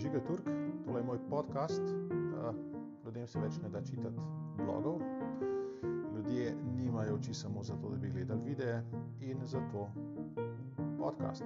Jure Turk, tole je moj podcast. Uh, ljudem se več ne da čitati blogov. Ljudje nimajo oči samo zato, da bi gledali videe in zato podcast.